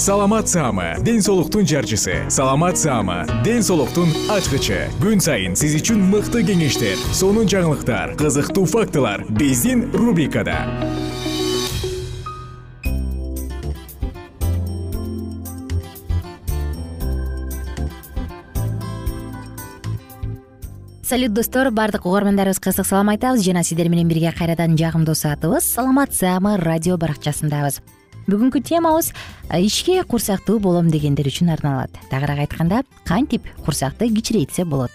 саламат саама ден соолуктун жарчысы. Саламат саама ден соолуктун ачкычы. Күн сайын сиз үчүн мыкты кеңештер сонун жаңылыктар кызыктуу фактылар биздин рубрикада. Салют достор баардык угармандарыбызга ысык салам айтабыз. Жана сиздер менен бирге кайрадан жагымдуу саатыбыз. Саламат саамы радио баракчасындабыз бүгүнкү темабыз ичке курсактуу болом дегендер үчүн арналат. Тагыраак айтканда кантип курсакты кичирейтсе болот?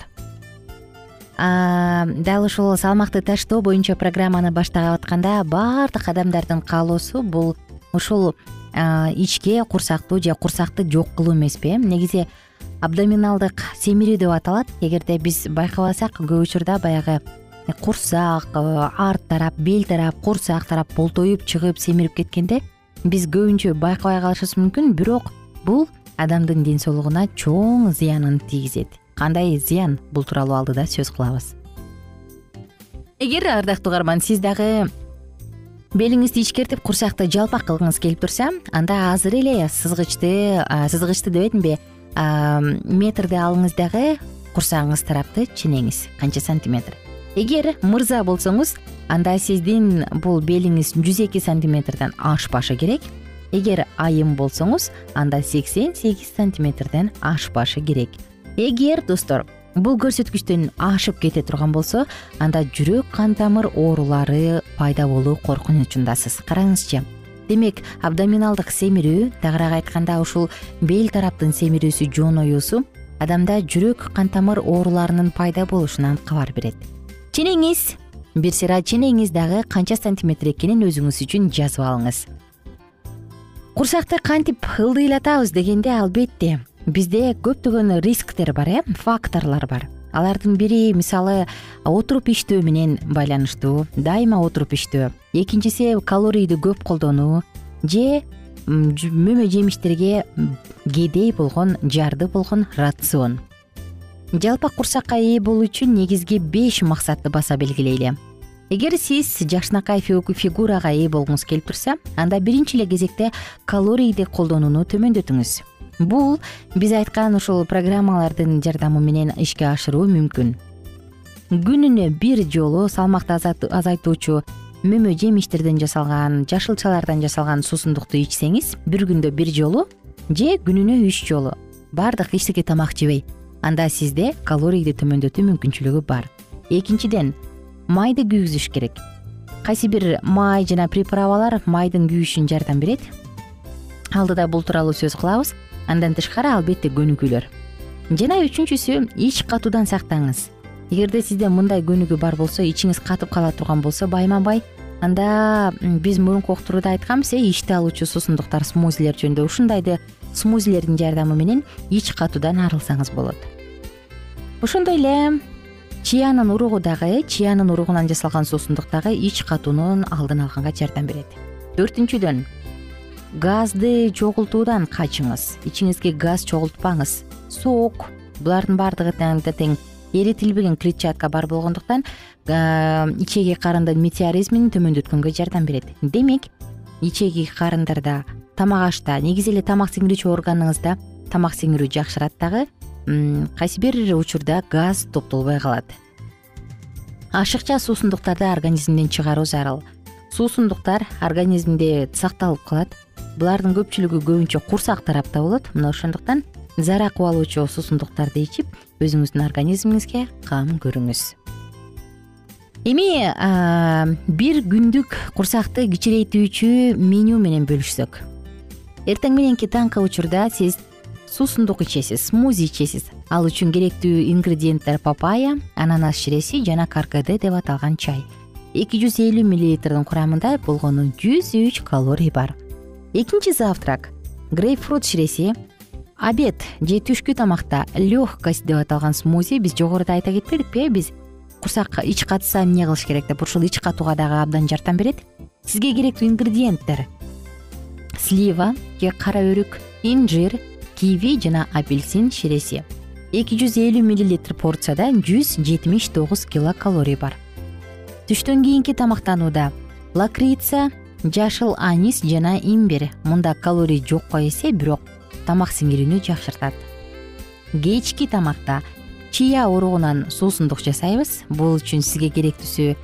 Дал ушул салмакты таштоо боюнча программаны баштап атканда баардык адамдардын каалоосу бул ушул ичке курсактуу же курсакты жок кылуу эмеспи э негизи абдоминалдык семирүү деп аталат. Эгерде биз байкабасак көп учурда баягы курсак арт тарап бел тарап курсак тарап болтоюп чыгып семирип кеткенде биз көбүнчө байкабай калышыбыз мүмкүн бирок бул адамдын ден соолугуна чоң зыянын тийгизет. Кандай зыян бул тууралуу алдыда сөз кылабыз? Эгер ардактуу угарман сиз дагы белиңизди ичкертип курсакты жалпак кылгыңыз келип турса анда азыр эле сызгычты сызгычты дебедимби метрди алыңыз дагы курсагыңыз тарапты ченеңиз канча сантиметр эгер мырза болсоңуз анда сиздин бул белиңиз жүз эки сантиметрден ашпашы керек. Эгер айым болсоңуз анда сексен сегиз сантиметрден ашпашы керек. Эгер достор бул көрсөткүчтөн ашып кете турган болсо анда жүрөк кан тамыр оорулары пайда болуу коркунучундасыз караңызчы. Демек абдоминалдык семирүү тагыраак айтканда ушул бел тараптын семирүүсү жооноюусу адамда жүрөк кан тамыр ооруларынын пайда болушунан кабар берет ченеңиз. Бир сыйра ченеңиз дагы канча сантиметр экенин өзүңүз үчүн жазып алыңыз. Курсакты кантип ылдыйлатабыз дегенде албетте бизде көптөгөн рисктер бар э факторлор бар. Алардын бири мисалы отуруп иштөө менен байланыштуу дайыма отуруп иштөө. Экинчиси калорийди көп колдонуу же мөмө жемиштерге кедей болгон жарды болгон рацион жалпак курсакка ээ болуу үчүн негизги беш максатты баса белгилейли. Эгер сиз жакшынакай фигурага ээ болгуңуз келип турса анда биринчи эле кезекте калорийди колдонууну төмөндөтүңүз. Бул биз айткан ушул программалардын жардамы менен ишке ашыруу мүмкүн. Күнүнө бир жолу салмакты азайтуучу мөмө жемиштерден жасалган жашылчалардан жасалган суусундукту ичсеңиз бир күндө бир жолу же күнүнө үч жолу. Баардык эчтеке тамак жебей анда сизде калорийди төмөндөтүү мүмкүнчүлүгү бар. Экинчиден майды күйгүзүш керек. Кайсы бир май жана приправалар майдын күйүшүнө жардам берет? Алдыда бул тууралуу сөз кылабыз. Андан тышкары албетте көнүгүүлөр. Жана үчүнчүсү ич катуудан сактаңыз. Эгерде сизде мындай көнүгүү бар болсо ичиңиз катып кала турган болсо байма бай анда биз мурунку уктурууда айтканбыз э ичти алуучу суусундуктар смузилер жөнүндө ушундайды смузилердин жардамы менен ич катуудан арылсаңыз болот ошондой эле чиянын уругу дагы чиянын уругунан жасалган суусундук дагы ич катуунун алдын алганга жардам берет. Төртүнчүдөн газды чогултуудан качыңыз ичиңизге газ чогултпаңыз. Сок булардын баардыгы тең эритилбеген клетчатка бар болгондуктан ичеги карындын метеоризмин төмөндөткөнгө жардам берет. Демек ичеги карындарда тамак ашта негизи эле тамак сиңирүүчү органыңызда тамак сиңирүү жакшырат дагы кайсы бир учурда газ топтолбой калат? Ашыкча суусундуктарды организмден чыгаруу зарыл. Суусундуктар организмде сакталып калат. Булардын көпчүлүгү көбүнчө курсак тарапта болот. Мына ошондуктан зара куб алуучу суусундуктарды ичип өзүңүздүн организмиңизге кам көрүңүз. Эми бир күндүк курсакты кичирейтүүчү меню менен бөлүшсөк. Эртең мененки таңкы учурда сиз суусундук ичесиз смузи ичесиз. Ал үчүн керектүү ингредиенттер папайя ананас ширеси жана каркаде деп аталган чай. Эки жүз элүү миллилитрдин курамында болгону жүз үч калорий бар. Экинчи завтрак грейпфрут ширеси. Обед же түшкү тамакта легкость деп аталган смузи биз жогоруда айта кетпедикпи э биз курсак ич катса эмне кылыш керек деп ушул ич катууга дагы абдан жардам берет. Сизге керектүү ингредиенттер слива же кара өрүк инжир киви жана апельсин ширеси эки жүз элүү миллилитр порцияда жүз жетимиш тогуз килокалорий бар. Түштөн кийинки тамактанууда лакрица жашыл анис жана имбирь. Мында калорий жокко эсе бирок тамак сиңирүүнү жакшыртат. Кечки тамакта чия уругунан суусундук жасайбыз. Бул үчүн сизге керектүүсү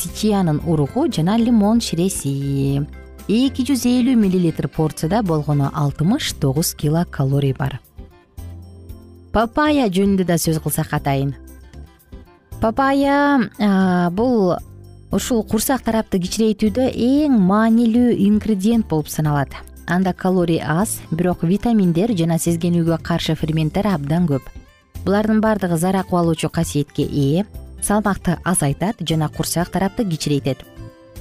чиянын уругу жана лимон ширеси эки жүз элүү миллилитр порцияда болгону алтымыш тогуз килокалорий бар. Папайя жөнүндө да сөз кылсак атайын. Папайя бул ушул курсак тарапты кичирейтүүдө эң маанилүү ингредиент болуп саналат. Анда калорий аз бирок витаминдер жана сезгенүүгө каршы ферменттер абдан көп. Булардын баардыгы зара куб алуучу касиетке ээ салмакты азайтат жана курсак тарапты кичирейтет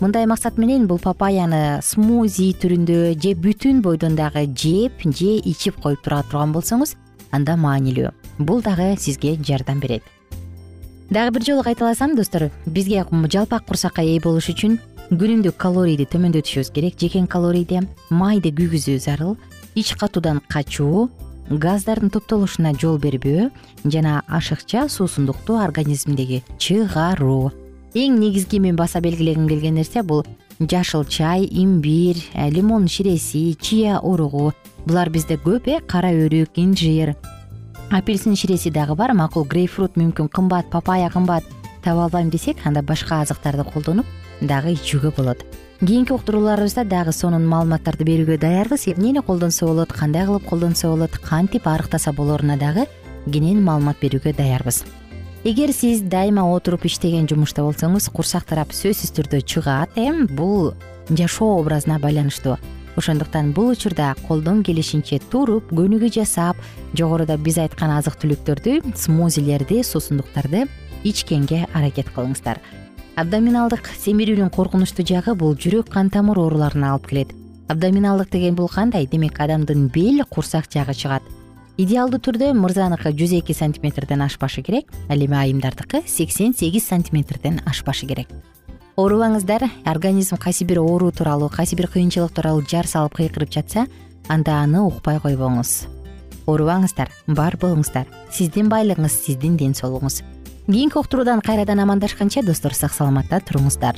мындай максат менен бул папаяны смузи түрүндө же бүтүн бойдон дагы жеп же ичип коюп тура турган болсоңуз анда маанилүү. Бул дагы сизге жардам берет. Дагы бир жолу кайталасам достор бизге жалпак курсакка ээ болуш үчүн күнүмдүк калорийди төмөндөтүшүбүз керек. Жекен калорийди майды күйгүзүү зарыл ич катуудан качуу газдардын топтолушуна жол бербөө жана ашыкча суусундукту организмдеги чыгаруу эң негизги мен баса белгилегим келген нерсе бул жашыл чай имбирь э, лимон ширеси чия уругу булар бизде көп э кара өрүк инжир. Апельсин ширеси дагы бар макул грейпфрут мүмкүн кымбат папайя кымбат таба албайм десек анда башка азыктарды колдонуп дагы ичүүгө болот. Кийинки уктурууларыбызда дагы сонун маалыматтарды берүүгө даярбыз. Эмнени колдонсо болот кандай кылып колдонсо болот кантип арыктаса болоруна дагы кенен маалымат берүүгө даярбыз эгер сиз дайыма отуруп иштеген жумушта болсоңуз курсак тарап сөзсүз түрдө чыгат э бул жашоо образына байланыштуу. Ошондуктан бул учурда колдон келишинче туруп көнүгүү жасап жогоруда биз айткан азык түлүктөрдү смузилерди суусундуктарды ичкенге аракет кылыңыздар. Абдоминалдык семирүүнүн коркунучтуу жагы бул жүрөк кан тамыр ооруларуна алып келет. Абдоминалдык деген бул кандай? Демек адамдын бел курсак жагы чыгат идеалдуу түрдө мырзаныкы жүз эки сантиметрден ашпашы керек ал эми айымдардыкы сексен сегиз сантиметрден ашпашы керек. Оорубаңыздар организм кайсы бир оору тууралуу кайсы бир кыйынчылык тууралуу жар салып кыйкырып жатса анда аны укпай койбоңуз. Оорубаңыздар бар болуңуздар. Сиздин байлыгыңыз сиздин ден соолугуңуз. Кийинки уктуруудан кайрадан амандашканча достор сак саламатта туруңуздар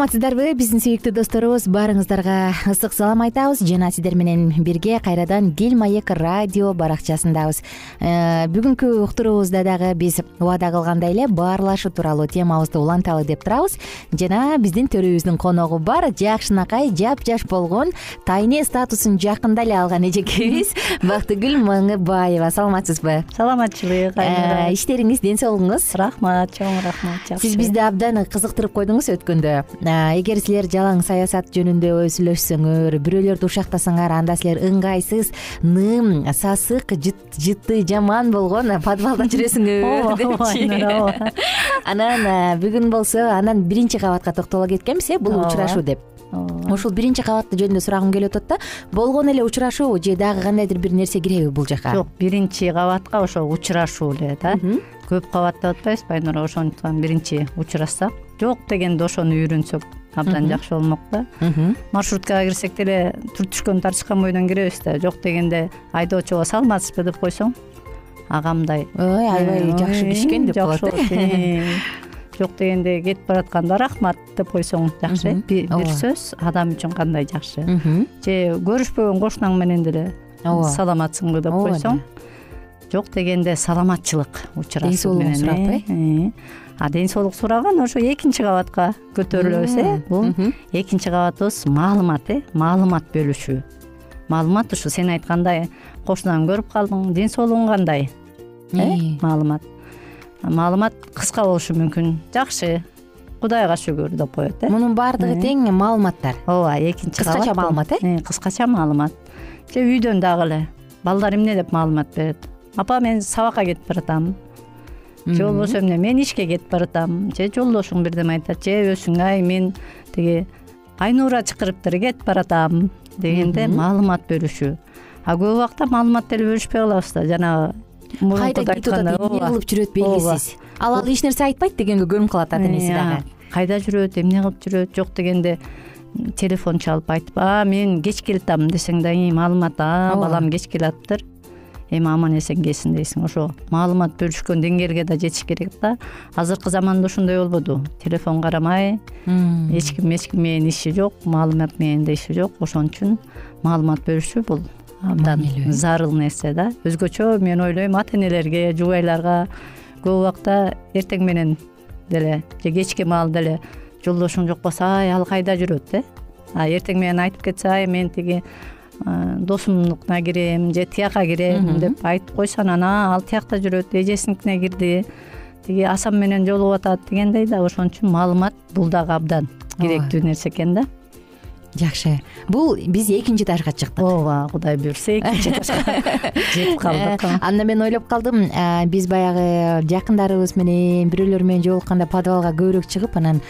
саламатсыздарбы? Биздин сүйүктүү досторубуз баарыңыздарга ысык салам айтабыз. Жана сиздер менен бирге кайрадан дил маек радио баракчасындабыз. Э, бүгүнкү уктуруубузда дагы биз убада кылгандай эле баарлашуу тууралуу темабызды уланталы деп турабыз. Жана биздин төрүбүздүн коногу бар жакшынакай жапжаш болгон тайне статусун жакында эле алган эжекебиз бактыгүл маңыбаева саламатсызбы? Саламатчылык э, иштериңиз ден соолугуңуз рахмат чоң рахмат жакшы. Сиз бизди абдан кызыктырып койдуңуз өткөндө эгер силер жалаң саясат жөнүндө сүйлөшсөңөр бирөөлөрдү ушактасаңар анда силер ыңгайсыз ным сасык жыты жаман болгон подвалда жүрөсүңөр депчи. ооба анан бүгүн болсо анан биринчи кабатка токтоло кеткенбиз э бул учурашуу деп. Ушул биринчи кабат жөнүндө сурагым келип атат да болгон эле учурашуубу же дагы кандайдыр бир нерсе киреби бул жака? Жок биринчи кабатка ошо учурашуу эле да. Көп кабат деп атпайбызбы айнура ошондуктан биринчи учурашсак жок дегенде ошону үйрөнсөк. Абдан жакшы болмок да. Маршруткага кирсек деле түртүшкөн тартышкан бойдон киребиз да. Жок дегенде айдоочуга саламатсызбы деп койсоң ага мындай ой аябай жакшы киш экен деп калат э. Жок дегенде кетип баратканда рахмат деп койсоң жакшы. Э бир сөз адам үчүн кандай жакшы. Же көрүшпөгөн кошунаң менен деле ооба. саламатсыңбы деп койсоң. жок дегенде саламатчылык учурашуу ден соолугун сурап э а ден соолук сураган ошо экинчи кабатка көтөрүлөбүз э? Бул экинчи кабатыбыз маалымат э? Маалымат бөлүшүү маалымат ушу сен айткандай кошунаңды көрүп калдың ден соолугуң кандай? Э? Маалымат. Маалымат кыска болушу мүмкүн. Жакшы. Кудайга шүгүр деп коет э? Мунун баардыгы тең маалыматтар. Ооба экинчи кыскача маалымат э? Кыскача маалымат. Же үйдөн дагы эле. Балдар эмне деп маалымат берет? Апа мен сабакка кетип баратам же болбосо эмне мен ишке кетип баратам. Же жолдошуң бирдеме айтат же өзүң ай мен тиги айнура чакырыптыр кетип баратам дегенде маалымат бөлүшүү. А көп убакта маалымат деле бөлүшпөй калабыз да жанагы кайда кетип атат эмне кылып жүрөт белгисиз. ал ал эч нерсе айтпайт дегенге көрүнүп калат ата энеси дагы. кайда жүрөт эмне кылып жүрөт жок дегенде телефон чалып айтып а мен кеч келатам десең да маалымат а балам кеч келатыптыр эми аман эсен келсин дейсиң ошо маалымат бөлүшкөн деңгээлге да жетиш керек да. Азыркы заманда ошондой болбоду. Телефон карамай эч ким эч ким менен иши жок маалымат менен да иши жок. Ошон үчүн маалымат бөлүшүү бул абдан зарыл нерсе да. Өзгөчө мен ойлойм ата энелерге жубайларга көп убакта эртең менен деле же кечки маал деле жолдошуң жок болсо ай ал кайда жүрөт э? А эртең менен айтып кетсе ай мен тиги досумдукуна кирем же тияка кирем деп айтып койсо анан а ал тиякта жүрөт эжесиникине кирди тиги асан менен жолугуп атат дегендей да ошон үчүн маалымат бул дагы абдан керектүү нерсе экен да. Жакшы. Бул биз экинчи этажга чыктык. Ооба кудай буюрса экинчи этажга жетип калдык анда мен ойлоп калдым биз баягы жакындарыбыз менен бирөөлөр менен жолукканда подвалга көбүрөөк чыгып анан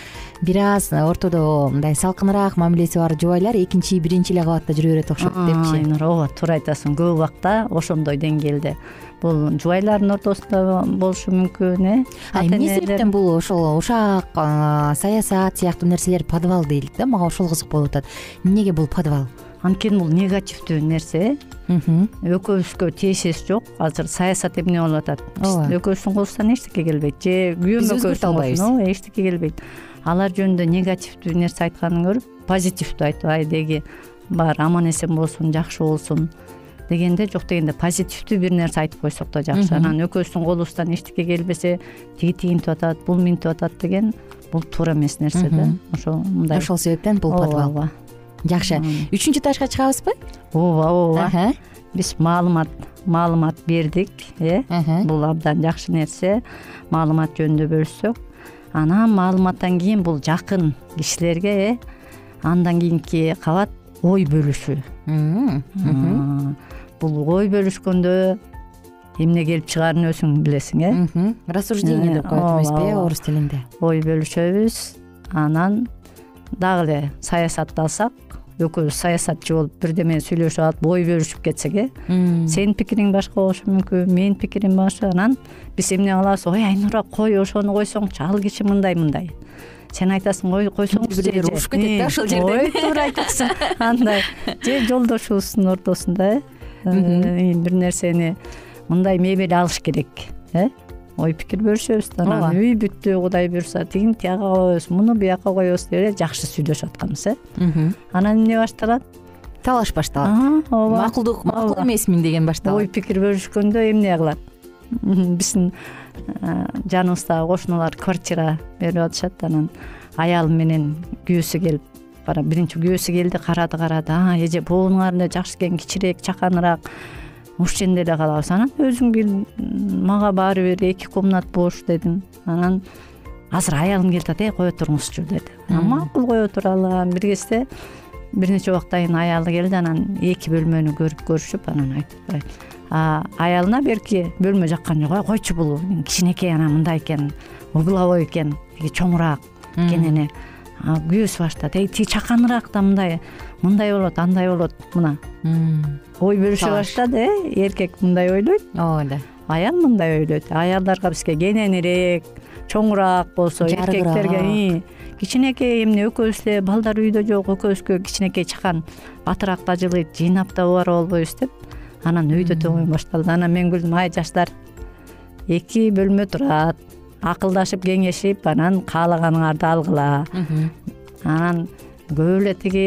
бир аз ортодо мындай салкыныраак мамилеси бар жубайлар экинчи биринчи эле кабатта жүрө берет окшойт депчи. Айнура ооба туура айтасың. Көп убакта ошондой деңгээлде бул жубайлардын ортосунда болушу мүмкүн э? Эмне себептен бул ошол ушак саясат сыяктуу нерселер подвал дейт да? Мага ошол кызык болуп атат. Эмнеге бул подвал? Анткени бул негативдүү нерсе экөөбүзгө тиешеси жок. Азыр саясат эмне болуп атат? Ооба. экөөбүздүн колубуздан эчтеке келбейт? Же күйөөм Биз өзгөртө албайбыз. ооба эчтеке келбейт алар жөнүндө негативдүү нерсе айтканын көрүп позитивдүү айтып ай деги баары аман эсен болсун жакшы болсун дегенде жок дегенде позитивдүү бир нерсе айтып койсок да жакшы. Анан экөөбүздүн колубуздан эчтеке келбесе тиги тигинтип атат бул минтип атат деген бул туура эмес нерсе да. Ошо мындай ошол себептен бул подвал. ооба. Жакшы. Үчүнчү ташка чыгабызбы? Ооба ооба. Биз маалымат маалымат бердик э? Бул абдан жакшы нерсе маалымат жөнүндө бөлүшсөк анан маалыматтан кийин бул жакын кишилерге э андан кийинки кабат ой бөлүшүү бул ой бөлүшкөндө эмне келип чыгаарын өзүң билесиң э? Рассуждение деп коет эмеспи э орус тилинде. Ой бөлүшөбүз. Анан дагы эле саясатты алсак экөөбүз саясатчы болуп бирдемени сүйлөшүп алып ой бөлүшүп кетсек э? Сенин пикириң башка болушу мүмкүн менин пикирим башка. Анан биз эмне кылабыз ой айнура кой ошону койсоңчу? Ал киши мындай мындай сен айтасың ой койсоңчу бири урушуп кетет да ошол жерде. ой туура айтасың андай же жолдошубуздун ортосунда э? Э, бир нерсени мындай мебель алыш керек э ой пикир бөлүшөбүз да анан үй бүттү кудай буюрса тигини тияка коебуз муну буяка коебуз деп эле жакшы сүйлөшүп атканбыз э. Анан эмне башталат? Талаш башталат. Ооба. Макулдук макул эмесмин деген ой башталат пикир бөлүшкөндө эмне кылат? Биздин э, жаныбыздагы кошуналар квартира берип атышат анан аялы менен күйөөсү келип биринчи күйөөсү келди карады карады а эже боонуңар эле жакшы экен кичирээк чаканыраак ушул жерде эле калабыз. Анан өзүң бил мага баары бир эки комнат бош дедим анан азыр аялым келип атат э кое туруңузчу деди. Мм. макул кое туралы бир кезде бир нече убакыттан кийин аялы келди. Анан эки бөлмөнү көрүп көрүшүп анан айтып аялына берки бөлмө жаккан жок ой койчу бул кичинекей анан мындай экен угловой экен тиги чоңураак кенене а, күйөөсү баштады. Эй тиги чаканыраак да мындай мындай болот андай болот мына. Ой бөлүшө баштады э? Эркек мындай ойлойт. Ооба. Да аял мындай ойлойт. Аялдарга бизге кененирээк чоңураак болсо эркектерге кичинекей эмне экөөбүз эле балдар үйдө жок экөөбүзгө кичинекей чакан батыраак да жылыйт жыйнап да убара болбойбуз деп. Анан тең ой башталды. Анан мен күлдүм ай жаштар эки бөлмө турат акылдашып кеңешип анан каалаганыңарды алгыла. Анан көп эле тиги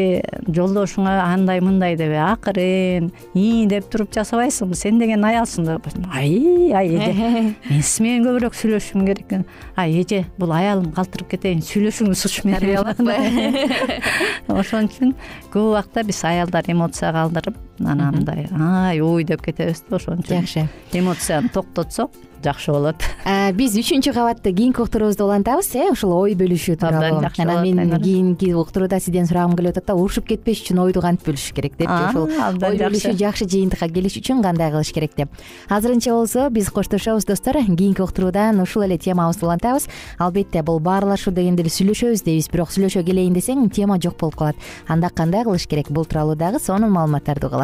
жолдошуңа андай мындай деп акырын ии деп туруп жасабайсыңбы? Сен деген аялсың да. Ай ай эже мен сиз менен көбүрөөк сүйлөшүшүм керек экен. Ай эже бул аялым калтырып кетейин сүйлөшүңүзчү менен ошон үчүн көп убакта биз аялдар эмоция калтырып анан мындай ай ой деп кетебиз да ошон үчүн жакшы. Эмоцияны токтотсок жакшы болот. Биз үчүнчү кабатты кийинки уктуруубузду улантабыз э ушул ой бөлүшүү Абдан тууралуу жакшы анан мен кийинки уктурууда сизден сурагым келип атат да урушуп кетпеш үчүн ойду кантип бөлүш керек депчи ушул ой бөлүшүү жакшы. жыйынтыкка келиш үчүн кандай кылыш керек деп. Азырынча болсо биз коштошобуз достор. Кийинки уктуруудан ушул эле темабызды улантабыз. Албетте бул баарлашуу дегенде эле сүйлөшөбүз дейбиз бирок сүйлөшө келейин десең тема жок болуп калат. Анда кандай кылыш керек? Бул тууралуу дагы сонун маалыматтарды уга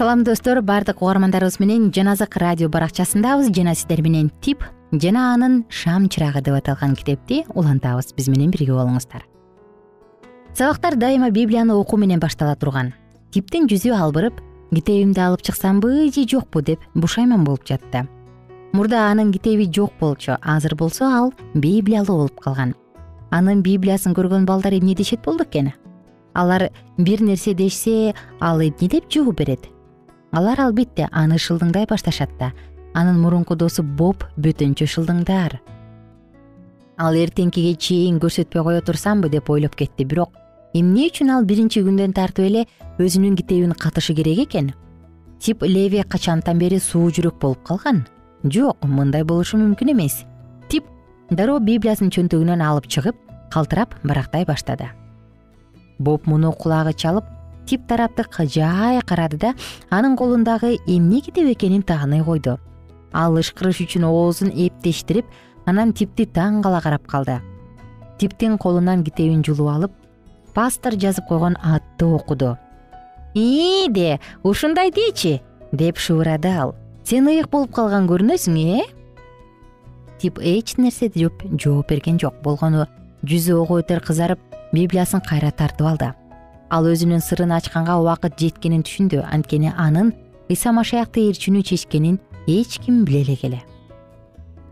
салам достор. Баардык угармандарыбыз менен жаназык радио баракчасындабыз. Жана сиздер менен тип жана анын шам чырагы деп аталган китепти улантабыз. Биз менен бирге болуңуздар. Сабактар дайыма библияны окуу менен баштала турган. Типтин жүзү албырып китебимди алып чыксамбы же жокпу деп бушайман болуп жатты. Мурда анын китеби жок болчу. Азыр болсо ал библиялуу болуп калган. Анын библиясын көргөн балдар эмне дешет болду экен? Алар бир нерсе дешсе ал эмне деп жооп берет алар албетте аны шылдыңдай башташат да анын мурунку досу боб бөтөнчө шылдыңдар. Ал эртеңкиге чейин көрсөтпөй кое турсамбы деп ойлоп кетти бирок эмне үчүн ал биринчи күндөн тартып эле өзүнүн китебин катышы керек экен? Тип леви качантан бери суу жүрөк болуп калган? Жок мындай болушу мүмкүн эмес. Тип дароо библиясын чөнтөгүнөн алып чыгып калтырап барактай баштады. Боб муну кулагы чалып тип тараптыкка жай карады да анын колундагы эмне китеп экенин тааный койду. Ал ышкырыш үчүн оозун эптештирип анан типти таң кала карап калды. Типтин колунан китебин жулуп алып пастор жазып койгон атты окуду. Ийде ушундай дечи? деп шыбырады ал. Сен ыйык болуп калган көрүнөсүң э? Тип эч нерсе деп жооп берген жок. Болгону жүзү ого бетер кызарып библиясын кайра тартып алды ал өзүнүн сырын ачканга убакыт жеткенин түшүндү. Анткени анын ыйса машаякты ээрчүүнү чечкенин эч ким биле элек эле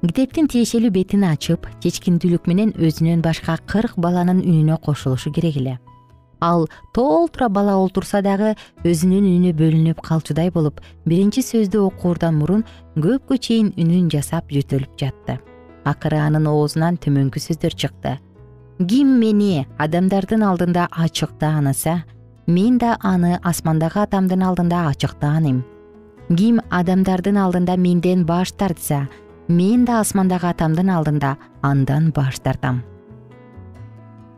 китептин тиешелүү бетин ачып чечкиндүүлүк менен өзүнөн башка кырк баланын үнүнө кошулушу керек эле. Ал толтура бала олтурса дагы өзүнүн үнү бөлүнүп калчудай болуп биринчи сөздү окуурдан мурун көпкө чейин үнүн жасап жөтөлүп жатты. Акыры анын оозунан төмөнкү сөздөр чыкты ким мени адамдардын алдында ачык тааныса мен да аны асмандагы атамдын алдында ачык тааныйм ким адамдардын алдында менден баш тартса мен да асмандагы атамдын алдында андан баш тартам.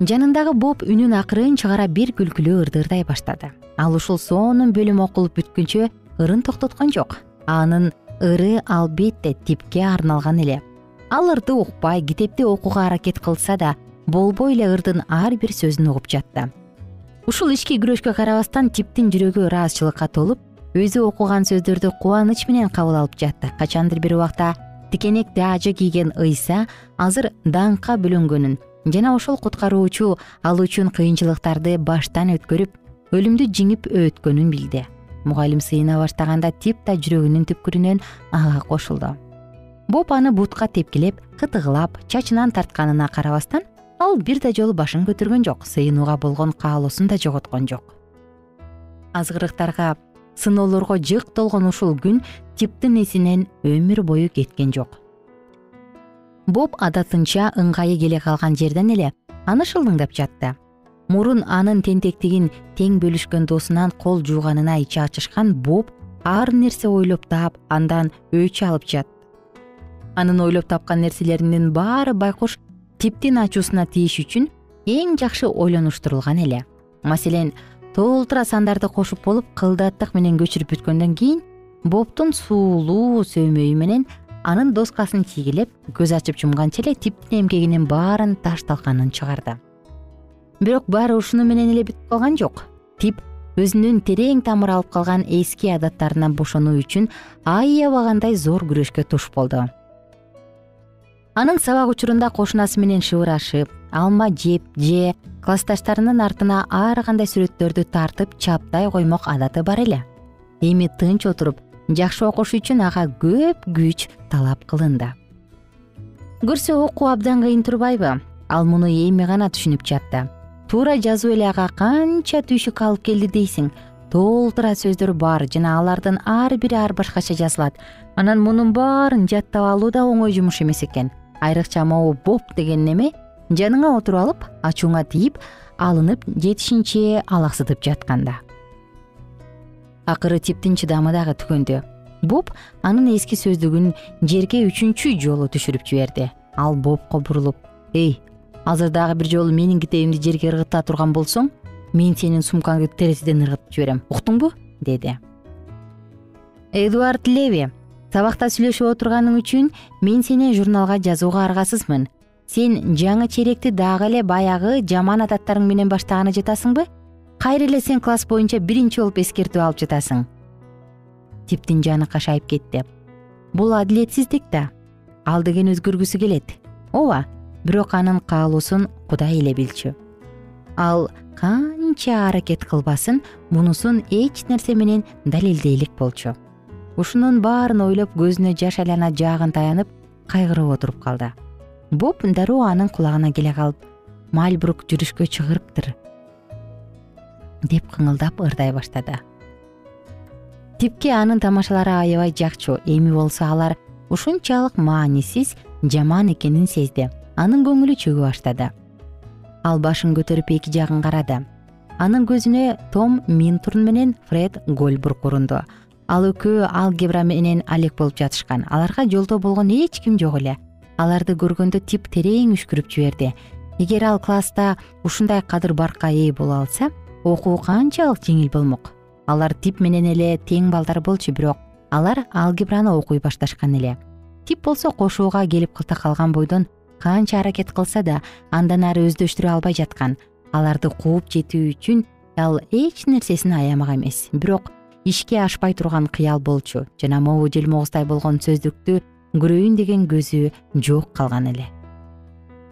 Жанындагы боб үнүн акырын чыгара бир күлкүлүү ырдырдай баштады. Ал ушул сонун бөлүм окулуп бүткүнчө ырын токтоткон жок. Анын ыры албетте типке арналган эле. Ал ырды укпай китепти окууга аракет кылса да болбой эле ырдын ар бир сөзүн угуп жатты. Ушул ички күрөшкө карабастан типтин жүрөгү ыраазычылыкка толуп өзү окуган сөздөрдү кубаныч менен кабыл алып жатты. Качандыр бир убакта тикенек таажы кийген ыйса азыр даңкка бөлөнгөнүн жана ошол куткаруучу ал үчүн кыйынчылыктарды баштан өткөрүп өлүмдү жеңип өткөнүн билди мугалим сыйына баштаганда тип да жүрөгүнүн түпкүрүнөн ага кошулду. Боб аны бутка тепкилеп кытыгылап чачынан тартканына карабастан ал бир да жолу башын көтөргөн жок сыйынууга болгон каалоосун да жоготкон жок. Азгырыктарга сыноолорго жык толгон ушул күн типтин эсинен өмүр бою кеткен жок. Боб адатынча ыңгайы келе калган жерден эле аны шылдыңдап жатты. Мурун анын тентектигин тең бөлүшкөн досунан кол жууганына ичи ачышкан боб ар нерсе ойлоп таап андан өч алып жатты. Анын ойлоп тапкан нерселеринин баары байкуш типтин ачуусуна тийиш үчүн эң жакшы ойлонуштурулган эле. Маселен толтура сандарды кошуп болуп кылдаттык менен көчүрүп бүткөндөн кийин бобтун суулуу сөөмөйү менен анын доскасын чийгилеп көз ачып жумганча эле типтин эмгегинин баарын таш талканын чыгарды. Бирок баары ушуну менен эле бүтүп калган жок. Тип өзүнүн терең тамыр алып калган эски адаттарынан бошонуу үчүн аябагандай зор күрөшкө туш болду анын сабак учурунда кошунасы менен шыбырашып алма жеп же классташтарынын артына ар кандай сүрөттөрдү тартып чаптай коймок адаты бар эле. Эми тынч отуруп жакшы окуш үчүн ага көп күч талап кылынды. Көрсө окуу абдан кыйын турбайбы? Ал муну эми гана түшүнүп жатты. Туура жазуу эле ага канча түйшүк алып келди дейсиң? Толтура сөздөр бар жана алардын ар бири ар башкача жазылат. Анан мунун баарын жаттап алуу да оңой жумуш эмес экен айрыкча могу боб деген неме жаныңа отуруп алып ачууңа тийип алынып жетишинче алаксытып жатканда. Акыры типтин чыдамы дагы түгөндү боб анын эски сөздүгүн жерге үчүнчү жолу түшүрүп жиберди. Ал бобко бурулуп эй азыр дагы бир жолу менин китебимди жерге ыргыта турган болсоң мен сенин сумкаңды терезеден ыргытып жиберем. Уктуңбу деди. Эдуард леви сабакта сүйлөшүп отурганың үчүн мен сени журналга жазууга аргасызмын. Сен жаңы черекти дагы эле баягы жаман адаттарың менен баштаганы жатасыңбы кайра эле сен класс боюнча биринчи болуп эскертүү алып жатасың? Типтин жаны кашайып кетти. Бул адилетсиздик да. Ал деген өзгөргүсү келет. Ооба бирок анын каалоосун кудай эле билчү. Ал канча аракет кылбасын мунусун эч нерсе менен далилдейлик болчу ушунун баарын ойлоп көзүнө жаш айлана жаагын таянып кайгырып отуруп калды. Боб дароо анын кулагына келе калып мальбрук жүрүшкө чыгырыптыр деп кыңылдап ырдай баштады. Типке анын тамашалары аябай жакчу эми болсо алар ушунчалык маанисиз жаман экенин сезди. Анын көңүлү чөгө баштады ал башын көтөрүп эки жагын карады. Анын көзүнө том минтурн менен фред гольбург урунду ал экөө алгебра менен алек болуп жатышкан. Аларга жолдоо болгон эч ким жок эле. Аларды көргөндө тип терең үшкүрүп жиберди. Эгер ал класста ушундай кадыр баркка ээ боло алса окуу канчалык жеңил болмок. Алар тип менен эле тең балдар болчу бирок алар алгебраны окуй башташкан эле. Тип болсо кошууга келип кылта калган бойдон канча аракет кылса да андан ары өздөштүрө албай жаткан. Аларды кууп жетүү үчүн ал эч нерсесин аямак эмес. Бирок ишке ашпай турган кыял болчу. Жана могу желмогуздай болгон сөздүктү көрөйүн деген көзү жок калган эле.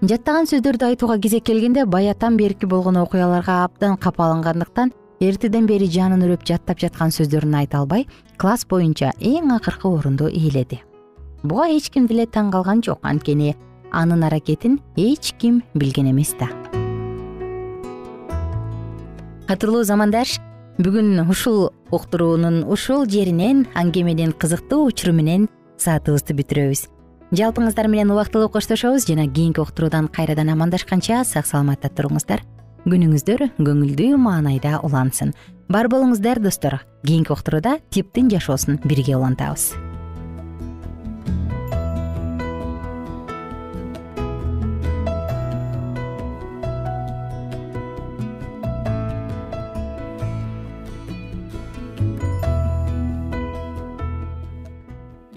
Жаттаган сөздөрдү айтууга кезек келгенде баятан берки болгон окуяларга абдан капалангандыктан эртеден бери жанын үрөп жаттап жаткан сөздөрүн айта албай класс боюнча эң акыркы орунду ээледи. Буга эч ким деле таң калган жок анткени анын аракетин эч ким билген эмес да. Кадырлуу замандаш бүгүн ушул уктуруунун ушул жеринен аңгеменин кызыктуу учуру менен саатыбызды бүтүрөбүз. Жалпыңыздар менен убактылуу коштошобуз жана кийинки уктуруудан кайрадан амандашканча сак саламатта туруңуздар. Күнүңүздөр көңүлдүү маанайда улансын. Бар болуңуздар достор. Кийинки уктурууда типтин жашоосун бирге улантабыз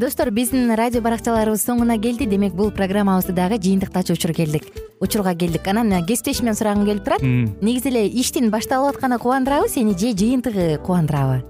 достор биздин радио баракчаларыбыз соңуна келди. Демек бул программабызды дагы жыйынтыктачу учур келдик. Учурга келдик. Анан кесиптешимден сурагым келип турат. Негизи эле иштин башталып атканы кубандырабы сени же жыйынтыгы кубандырабы